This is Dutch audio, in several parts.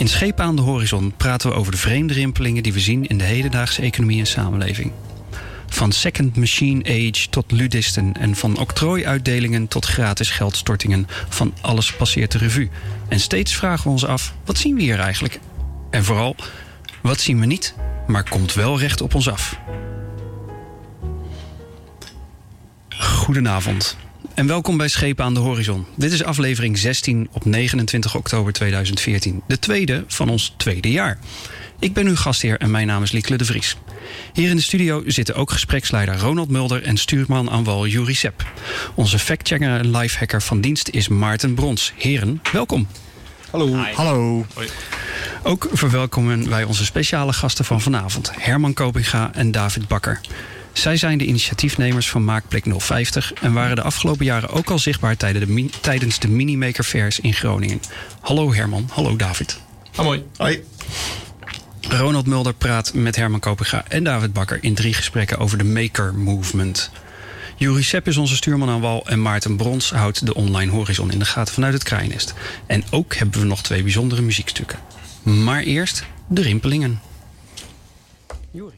In Schepen aan de Horizon praten we over de vreemde rimpelingen die we zien in de hedendaagse economie en samenleving. Van second machine age tot ludisten en van octrooiuitdelingen tot gratis geldstortingen. Van alles passeert de revue. En steeds vragen we ons af: wat zien we hier eigenlijk? En vooral, wat zien we niet, maar komt wel recht op ons af? Goedenavond en welkom bij Schepen aan de Horizon. Dit is aflevering 16 op 29 oktober 2014, de tweede van ons tweede jaar. Ik ben uw gastheer en mijn naam is Liekle de Vries. Hier in de studio zitten ook gespreksleider Ronald Mulder en stuurman aan wal Juri Sepp. Onze factchecker en lifehacker van dienst is Maarten Brons. Heren, welkom. Hallo. Hallo. Ook verwelkomen wij onze speciale gasten van vanavond, Herman Kopinga en David Bakker. Zij zijn de initiatiefnemers van Maakplek 050 en waren de afgelopen jaren ook al zichtbaar tijdens de Minimaker Fairs in Groningen. Hallo Herman, hallo David. Ah, mooi. Hoi. Ronald Mulder praat met Herman Kopega en David Bakker in drie gesprekken over de Maker Movement. Juri Sepp is onze stuurman aan wal en Maarten Brons houdt de online horizon in de gaten vanuit het Krijnest. En ook hebben we nog twee bijzondere muziekstukken. Maar eerst de rimpelingen. Juri.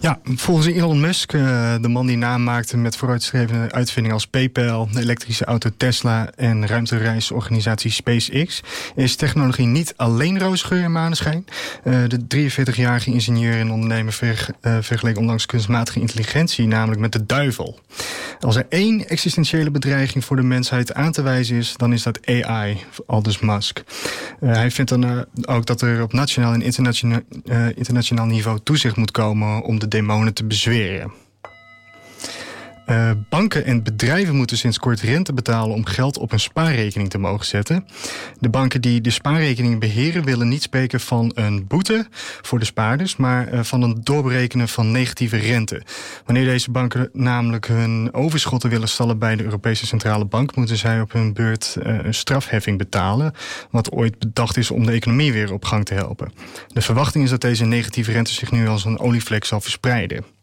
Ja, volgens Elon Musk, uh, de man die naam maakte met vooruitstrevende uitvindingen als PayPal, de elektrische auto Tesla en ruimtereisorganisatie SpaceX, is technologie niet alleen roosgeur en maneschijn. Uh, de 43-jarige ingenieur en ondernemer uh, vergeleek onlangs kunstmatige intelligentie, namelijk met de duivel. Als er één existentiële bedreiging voor de mensheid aan te wijzen is, dan is dat AI, aldus Musk. hij vindt dan ook dat er op nationaal en internationaal niveau toezicht moet komen om de demonen te bezweren. Uh, banken en bedrijven moeten sinds kort rente betalen om geld op een spaarrekening te mogen zetten. De banken die de spaarrekening beheren willen niet spreken van een boete voor de spaarders, maar uh, van een doorberekenen van negatieve rente. Wanneer deze banken namelijk hun overschotten willen stallen bij de Europese Centrale Bank, moeten zij op hun beurt uh, een strafheffing betalen, wat ooit bedacht is om de economie weer op gang te helpen. De verwachting is dat deze negatieve rente zich nu als een olievlek zal verspreiden.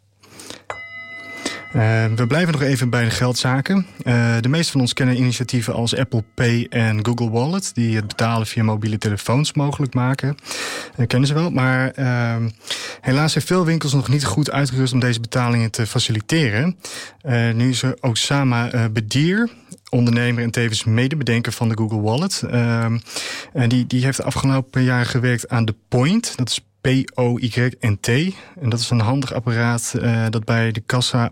Uh, we blijven nog even bij de geldzaken. Uh, de meeste van ons kennen initiatieven als Apple Pay en Google Wallet... die het betalen via mobiele telefoons mogelijk maken. Uh, kennen ze wel, maar ehm, helaas zijn veel winkels nog niet goed uitgerust... om deze betalingen te faciliteren. nu is er Osama Bedir ondernemer en tevens medebedenker van de Google Wallet. Ehm, en die, die heeft de afgelopen jaren gewerkt aan de Point. Dat is P-O-Y-N-T. En dat is een handig apparaat uh, dat bij de kassa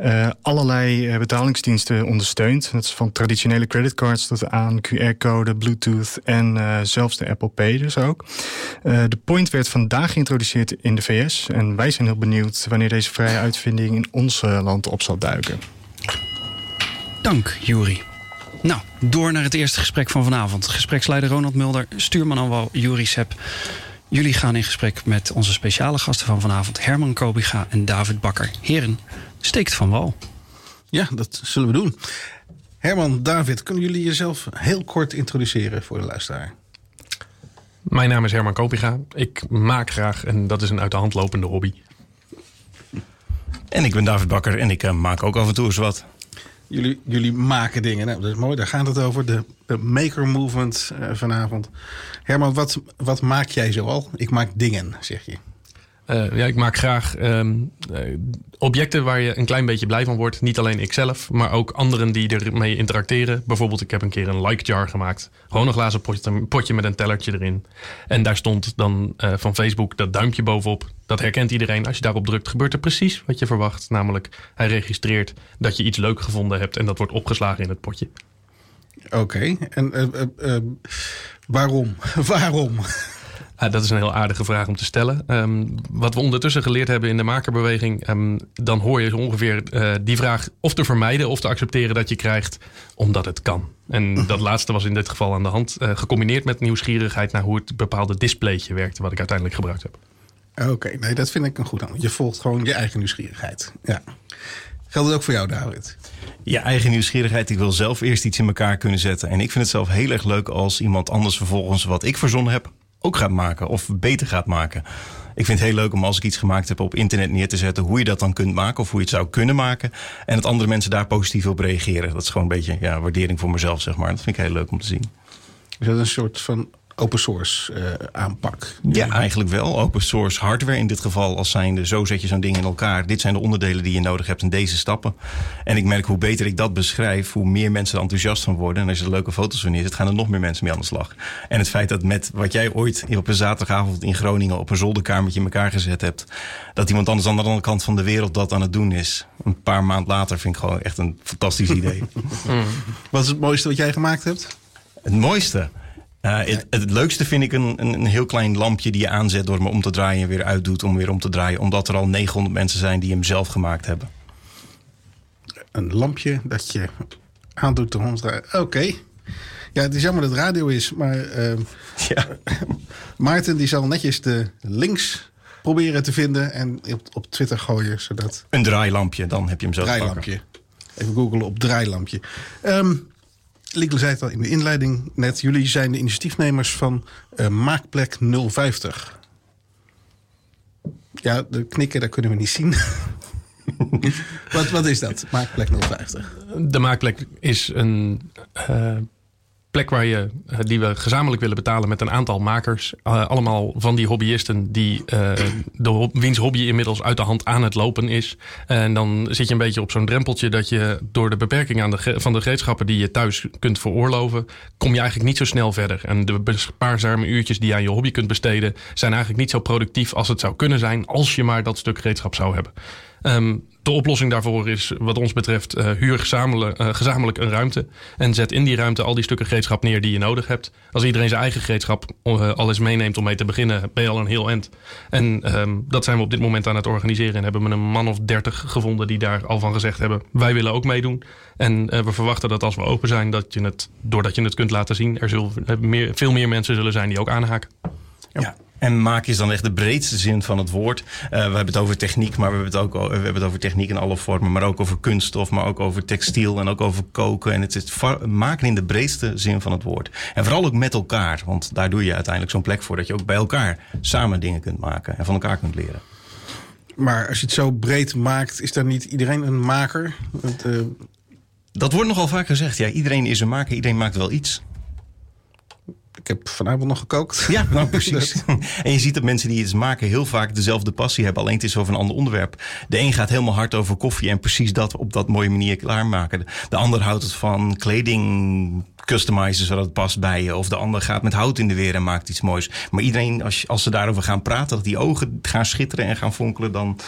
uh, allerlei uh, betalingsdiensten ondersteunt. Dat is van traditionele creditcards tot aan QR-code, Bluetooth en zelfs de Apple Pay dus ook. de Point werd vandaag geïntroduceerd in de VS. En wij zijn heel benieuwd wanneer deze vrije uitvinding in ons land op zal duiken. Dank, Juri. Nou, door naar het eerste gesprek van vanavond. Gespreksleider Ronald Mulder, stuurman wal Juri Sepp. Jullie gaan in gesprek met onze speciale gasten van vanavond, Herman Kobiga en David Bakker. Heren, steekt van wal. Ja, dat zullen we doen. Herman, David, kunnen jullie jezelf heel kort introduceren voor de luisteraar? Mijn naam is Herman Kopiga. Ik maak graag en dat is een uit de hand lopende hobby. En ik ben David Bakker en ik uh, maak ook af en toe eens wat. Jullie, jullie maken dingen. Nou, dat is mooi. Daar gaat het over. De, maker movement uh, vanavond. Herman, wat, wat maak jij zoal? Ik maak dingen, zeg je. Uh, ja, ik maak graag um, uh, objecten waar je een klein beetje blij van wordt. Niet alleen ikzelf, maar ook anderen die ermee interacteren. Bijvoorbeeld, ik heb een keer een like jar gemaakt. Gewoon een glazen potje, met een tellertje erin. En daar stond dan uh, van Facebook dat duimpje bovenop. Dat herkent iedereen. Als je daarop drukt, gebeurt er precies wat je verwacht. Namelijk, hij registreert dat je iets leuk gevonden hebt en dat wordt opgeslagen in het potje. Oké, en waarom? waarom? Ah, dat is een heel aardige vraag om te stellen. Ehm, wat we ondertussen geleerd hebben in de makerbeweging, ehm, dan hoor je zo ongeveer eh, die vraag of te vermijden of te accepteren dat je krijgt, omdat het kan. En dat laatste was in dit geval aan de hand, uh, gecombineerd met nieuwsgierigheid naar hoe het bepaalde displaytje werkte, wat ik uiteindelijk gebruikt heb. Oké, nee, dat vind ik een goed aan. Je volgt gewoon je eigen nieuwsgierigheid. Ja. Geldt het ook voor jou, David? Je eigen nieuwsgierigheid. Ik wil zelf eerst iets in elkaar kunnen zetten. En ik vind het zelf heel erg leuk als iemand anders vervolgens wat ik verzonnen heb ook gaat maken of beter gaat maken. Ik vind het heel leuk om als ik iets gemaakt heb op internet neer te zetten hoe je dat dan kunt maken of hoe je het zou kunnen maken. En dat andere mensen daar positief op reageren. Dat is gewoon een beetje ja, waardering voor mezelf, zeg maar. Dat vind ik heel leuk om te zien. Is dat een soort van open source uh, aanpak. Ja, eigenlijk wel. Open source hardware in dit geval als zijnde. Zo zet je zo'n ding in elkaar. Dit zijn de onderdelen die je nodig hebt in deze stappen. En ik merk hoe beter ik dat beschrijf, hoe meer mensen er enthousiast van worden. En als je er leuke foto's van neerzet, gaan er nog meer mensen mee aan de slag. En het feit dat met wat jij ooit op een zaterdagavond in Groningen op een zolderkamertje in elkaar gezet hebt, dat iemand anders aan de andere kant van de wereld dat aan het doen is. Een paar maanden later vind ik gewoon echt een fantastisch idee. Wat is het mooiste wat jij gemaakt hebt? Het mooiste? Uh, het, het, leukste vind ik een, een, een, heel klein lampje die je aanzet door hem om te draaien en weer uitdoet om weer om te draaien. Omdat er al 900 mensen zijn die hem zelf gemaakt hebben. Een lampje dat je aandoet om te draaien. Oké. Ja, het is jammer dat het radio is, maar uh, ja. Maarten die zal netjes de links proberen te vinden en op, op Twitter gooien. Zodat... Een draailampje, dan heb je hem zo Draailampje. Even googlen op draailampje. Um, Lieke zei het al in de inleiding net. Jullie zijn de initiatiefnemers van uh, Maakplek 050. Ja, de knikken, dat kunnen we niet zien. wat, wat is dat, Maakplek 050? De Maakplek is een uh, plek waar je, eh, die we gezamenlijk willen betalen met een aantal makers. Uh, allemaal van die hobbyisten die uh, de, wiens hobby inmiddels uit de hand aan het lopen is. En dan zit je een beetje op zo'n drempeltje dat je door de beperking aan de, van de gereedschappen die je thuis kunt veroorloven, kom je eigenlijk niet zo snel verder. En de spaarzame uurtjes die je aan je hobby kunt besteden, zijn eigenlijk niet zo productief als het zou kunnen zijn als je maar dat stuk gereedschap zou hebben. Um, de oplossing daarvoor is, wat ons betreft, uh, huur gezamenlijk, uh, gezamenlijk een ruimte. En zet in die ruimte al die stukken gereedschap neer die je nodig hebt. Als iedereen zijn eigen gereedschap uh, al eens meeneemt om mee te beginnen, ben je al een heel eind. En um, dat zijn we op dit moment aan het organiseren. En hebben we een man of dertig gevonden die daar al van gezegd hebben: wij willen ook meedoen. En we verwachten dat als we open zijn, dat je het, doordat je het kunt laten zien, er zullen meer, veel meer mensen zullen zijn die ook aanhaken. Ja. En maak is dan echt de breedste zin van het woord. Uh, we hebben het over techniek, maar we hebben het ook we hebben het over techniek in alle vormen. Maar ook over kunststof, maar ook over textiel en ook over koken. En het is maken in de breedste zin van het woord. En vooral ook met elkaar. Want daar doe je uiteindelijk zo'n plek voor dat je ook bij elkaar samen dingen kunt maken en van elkaar kunt leren. Maar als je het zo breed maakt, is dan niet iedereen een maker? Want, uh... Dat wordt nogal vaak gezegd. Ja, iedereen is een maker, iedereen maakt wel iets. Ik heb vanavond nog gekookt. Ja, nou precies. en je ziet dat mensen die iets maken heel vaak dezelfde passie hebben. Alleen het is over een ander onderwerp. De een gaat helemaal hard over koffie en precies dat op dat mooie manier klaarmaken. De ander houdt het van kleding customizen zodat het past bij je. Of de ander gaat met hout in de weer en maakt iets moois. Maar iedereen, als, als ze daarover gaan praten, dat die ogen gaan schitteren en gaan fonkelen, dan,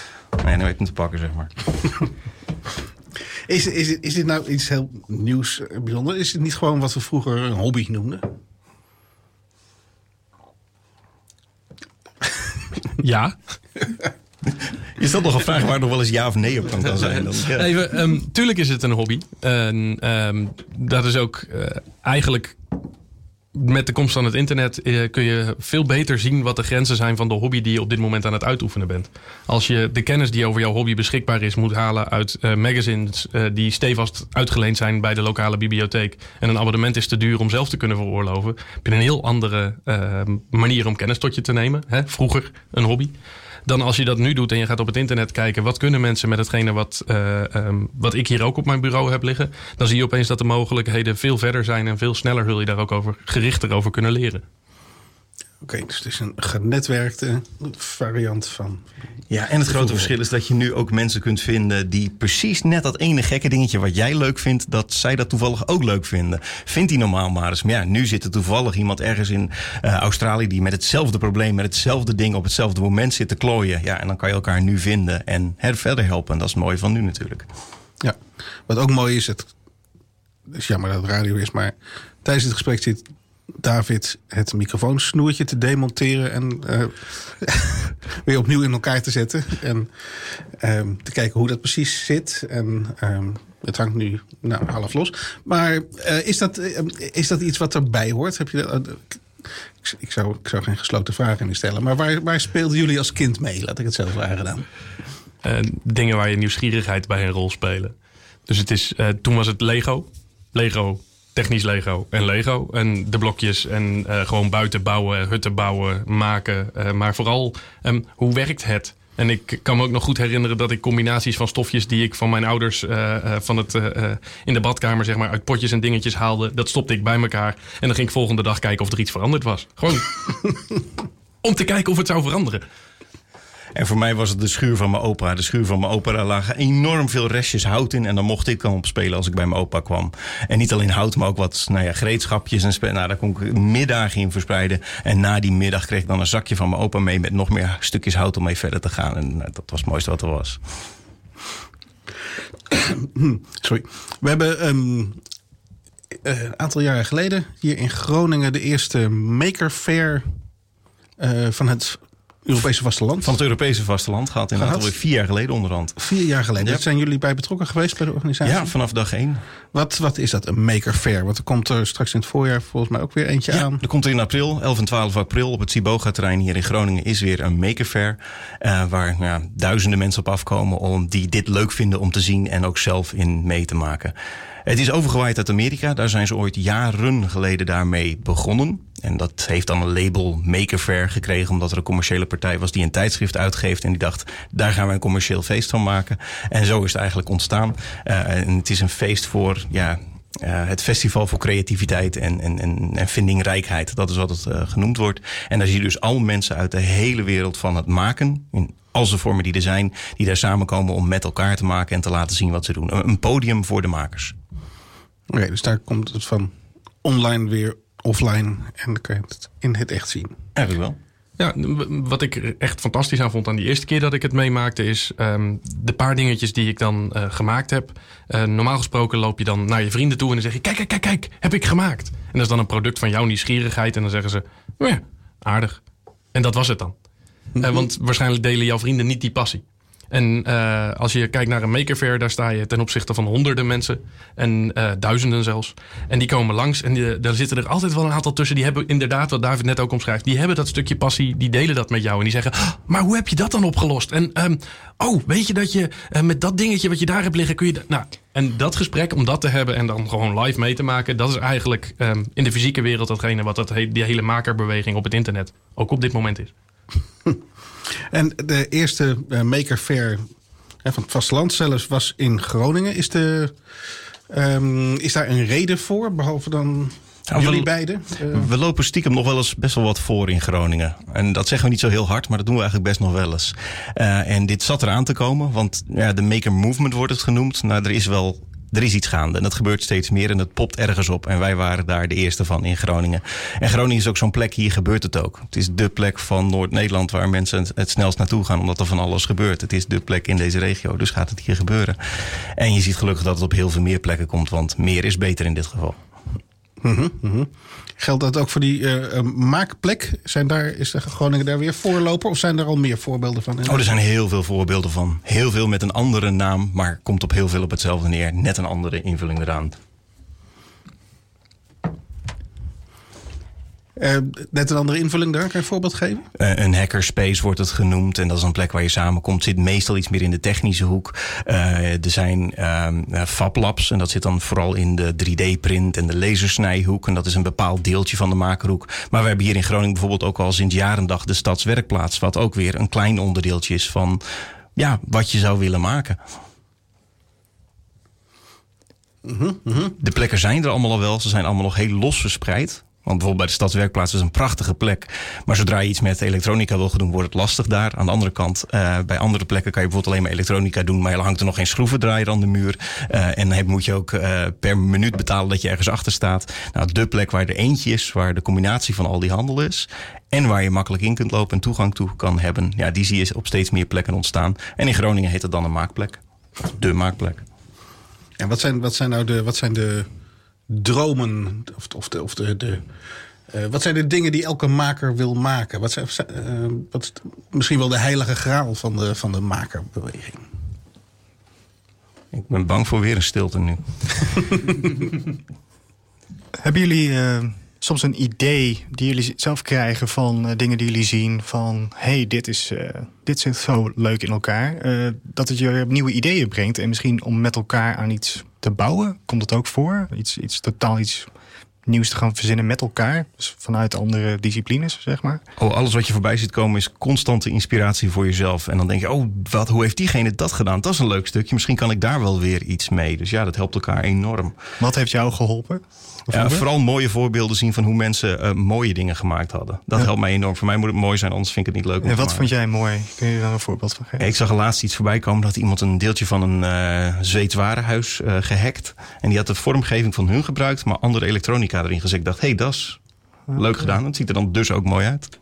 nee, dan weet ik hem te pakken, zeg maar. Is, is, is dit nou iets heel nieuws, eh, bijzonder? Is het niet gewoon wat we vroeger een hobby noemden? Ja. Is dat nog een vraag waar nog wel eens ja of nee op kan zijn? Dan, ja. Even, um, tuurlijk is het een hobby. En um, dat is ook uh, eigenlijk met de komst van het internet uh, kun je veel beter zien wat de grenzen zijn van de hobby die je op dit moment aan het uitoefenen bent. Als je de kennis die over jouw hobby beschikbaar is moet halen uit uh, magazines uh, die stevast uitgeleend zijn bij de lokale bibliotheek en een abonnement is te duur om zelf te kunnen veroorloven, heb je een heel andere manier om kennis tot je te nemen. Hè? Vroeger een hobby dan als je dat nu doet en je gaat op het internet kijken... wat kunnen mensen met hetgene wat, uh, um, wat ik hier ook op mijn bureau heb liggen... dan zie je opeens dat de mogelijkheden veel verder zijn... en veel sneller zul je daar ook over, gerichter over kunnen leren. Oké, okay, dus het is een genetwerkte variant van. Ja, en het grote verschil is dat je nu ook mensen kunt vinden die precies net dat ene gekke dingetje wat jij leuk vindt, dat zij dat toevallig ook leuk vinden. Vindt die normaal maar eens. Maar ja, nu zit er toevallig iemand ergens in uh, Australië die met hetzelfde probleem, met hetzelfde ding op hetzelfde moment zit te klooien. Ja, en dan kan je elkaar nu vinden en her verder helpen. En dat is het mooie van nu natuurlijk. Ja, wat ook mooi is, het is jammer dat het radio is, maar tijdens het gesprek zit David het microfoonsnoertje te demonteren en uh, weer opnieuw in elkaar te zetten. En um, te kijken hoe dat precies zit. En um, het hangt nu nou, half los. Maar uh, is, dat, uh, is dat iets wat erbij hoort? Heb je ik, ik, zou, ik zou geen gesloten vragen in stellen. Maar waar, waar speelden jullie als kind mee? Laat ik het zelf vragen dan. dingen waar je nieuwsgierigheid bij een rol spelen. Dus het is, toen was het Lego. Lego technisch Lego en Lego. En de blokjes en uh, gewoon buiten bouwen, hutten bouwen, maken. Uh, maar vooral, um, hoe werkt het? En ik kan me ook nog goed herinneren dat ik combinaties van stofjes die ik van mijn ouders uh, van het, in de badkamer zeg maar, uit potjes en dingetjes haalde, dat stopte ik bij elkaar. En dan ging ik volgende dag kijken of er iets veranderd was. Gewoon om te kijken of het zou veranderen. En voor mij was het de schuur van mijn opa. De schuur van mijn opa, daar lagen enorm veel restjes hout in. En dan mocht ik dan op spelen als ik bij mijn opa kwam. En niet alleen hout, maar ook wat nou ja, gereedschapjes. En nou, daar kon ik middagen in verspreiden. En na die middag kreeg ik dan een zakje van mijn opa mee... met nog meer stukjes hout om mee verder te gaan. En nou, dat was het mooiste wat er was. Sorry. We hebben um, een aantal jaren geleden hier in Groningen... de eerste Maker Fair uh, van het Europese vasteland. Van het Europese vasteland gaat inderdaad alweer vier jaar geleden onderhand. Vier jaar geleden. Ja. Zijn jullie bij betrokken geweest bij de organisatie? Ja, vanaf dag één. Wat, wat is dat, een maker fair? Want er komt er straks in het voorjaar volgens mij ook weer eentje ja, aan. Er komt er in april, 11 en 12 april, op het Siboga-terrein hier in Groningen... is weer een maker fair. Uh, waar ja, duizenden mensen op afkomen om die dit leuk vinden om te zien... en ook zelf in mee te maken. Het is overgewaaid uit Amerika. Daar zijn ze ooit jaren geleden daarmee begonnen. En dat heeft dan een label Maker Fair gekregen... omdat er een commerciële partij was die een tijdschrift uitgeeft... en die dacht, daar gaan we een commercieel feest van maken. En zo is het eigenlijk ontstaan. Uh, en het is een feest voor... Ja, uh, het festival voor creativiteit en, en, en, en vindingrijkheid. Dat is wat het uh, genoemd wordt. En daar zie je dus al mensen uit de hele wereld van het maken... in al de vormen die er zijn, die daar samenkomen om met elkaar te maken... en te laten zien wat ze doen. Een podium voor de makers. Oké, okay, dus daar komt het van online weer offline en dan kan je het in het echt zien. Eigenlijk wel. Ja, wat ik echt fantastisch aan vond aan die eerste keer dat ik het meemaakte, is um, de paar dingetjes die ik dan uh, gemaakt heb. Uh, normaal gesproken loop je dan naar je vrienden toe en dan zeg je: Kijk, kijk, kijk, kijk, heb ik gemaakt. En dat is dan een product van jouw nieuwsgierigheid. En dan zeggen ze: Ja, aardig. En dat was het dan. uh, want waarschijnlijk delen jouw vrienden niet die passie. En uh, als je kijkt naar een maker fair, daar sta je ten opzichte van honderden mensen. En uh, duizenden zelfs. En die komen langs. En die, daar zitten er altijd wel een aantal tussen. Die hebben inderdaad, wat David net ook omschrijft. Die hebben dat stukje passie. Die delen dat met jou. En die zeggen, oh, maar hoe heb je dat dan opgelost? En um, oh, weet je dat je uh, met dat dingetje wat je daar hebt liggen, kun je... Nou, en dat gesprek, om dat te hebben en dan gewoon live mee te maken... dat is eigenlijk um, in de fysieke wereld datgene wat dat, die hele makerbeweging op het internet ook op dit moment is. En de eerste uh, Maker Fair hè, van het vasteland zelfs was in Groningen. Is, de, um, is daar een reden voor, behalve dan nou, jullie we, beiden? Uh, we lopen stiekem nog wel eens best wel wat voor in Groningen. En dat zeggen we niet zo heel hard, maar dat doen we eigenlijk best nog wel eens. Uh, en dit zat eraan te komen, want ja, de Maker Movement wordt het genoemd. Nou, er is wel er is iets gaande. En dat gebeurt steeds meer en het popt ergens op. En wij waren daar de eerste van in Groningen. En Groningen is ook zo'n plek, hier gebeurt het ook. Het is de plek van Noord-Nederland waar mensen het snelst naartoe gaan, omdat er van alles gebeurt. Het is de plek in deze regio, dus gaat het hier gebeuren. En je ziet gelukkig dat het op heel veel meer plekken komt, want meer is beter in dit geval. Mm -hmm, mm -hmm. Geldt dat ook voor die uh, maakplek? Zijn daar, is de Groningen daar weer voorloper? Of zijn er al meer voorbeelden van? Oh, er zijn heel veel voorbeelden van. Heel veel met een andere naam, maar komt op heel veel op hetzelfde neer. Net een andere invulling eraan. Uh, net een andere invulling daar, kan je een voorbeeld geven? Uh, een hackerspace wordt het genoemd. En dat is een plek waar je samenkomt. Zit meestal iets meer in de technische hoek. Uh, er zijn fablabs. En dat zit dan vooral in de 3D-print en de lasersnijhoek. En dat is een bepaald deeltje van de makerhoek. Maar we hebben hier in Groningen bijvoorbeeld ook al sinds jarendag de stadswerkplaats. Wat ook weer een klein onderdeeltje is van ja, wat je zou willen maken. Mm -hmm. De plekken zijn er allemaal al wel. Ze zijn allemaal nog heel los verspreid. Want bijvoorbeeld bij de stadswerkplaats is een prachtige plek. Maar zodra je iets met elektronica wil gaan doen, wordt het lastig daar. Aan de andere kant, uh, bij andere plekken kan je bijvoorbeeld alleen maar elektronica doen. Maar er hangt er nog geen schroevendraaier aan de muur. Uh, en dan moet je ook uh, per minuut betalen dat je ergens achter staat. Nou, de plek waar er eentje is, waar de combinatie van al die handel is. En waar je makkelijk in kunt lopen en toegang toe kan hebben. Ja, die zie je op steeds meer plekken ontstaan. En in Groningen heet het dan een maakplek. De maakplek. En wat zijn, wat zijn nou de, wat zijn de dromen of, of de, of de, de Eh, wat zijn de dingen die elke maker wil maken? Wat, zijn, uh, wat is misschien wel de heilige graal van de, van de makerbeweging? Ik ben bang voor weer een stilte nu. Hebben jullie uh, soms een idee die jullie zelf krijgen van uh, dingen die jullie zien? Van hey, dit, is, uh, dit zit zo leuk in elkaar. dat het je nieuwe ideeën brengt. En misschien om met elkaar aan iets te bouwen. Komt het ook voor? Iets, iets totaal iets nieuws te gaan verzinnen met elkaar. Dus vanuit andere disciplines, zeg maar. Oh, alles wat je voorbij ziet komen is constante inspiratie voor jezelf. En dan denk je, oh, wat, hoe heeft diegene dat gedaan? Dat is een leuk stukje. Misschien kan ik daar wel weer iets mee. Dus ja, dat helpt elkaar enorm. Wat heeft jou geholpen? Ja, vooral mooie voorbeelden zien van hoe mensen uh, mooie dingen gemaakt hadden. Dat ja. helpt mij enorm. Voor mij moet het mooi zijn, anders vind ik het niet leuk. Om en wat te vond jij mooi? Kun je daar een voorbeeld van geven? Ik zag laatst iets voorbij komen dat iemand een deeltje van een uh, Zweeds warenhuis uh, gehackt. En die had de vormgeving van hun gebruikt, maar andere elektronica erin gezet. Ik dacht, hé, hey, dat is leuk gedaan. Het ziet er dan dus ook mooi uit.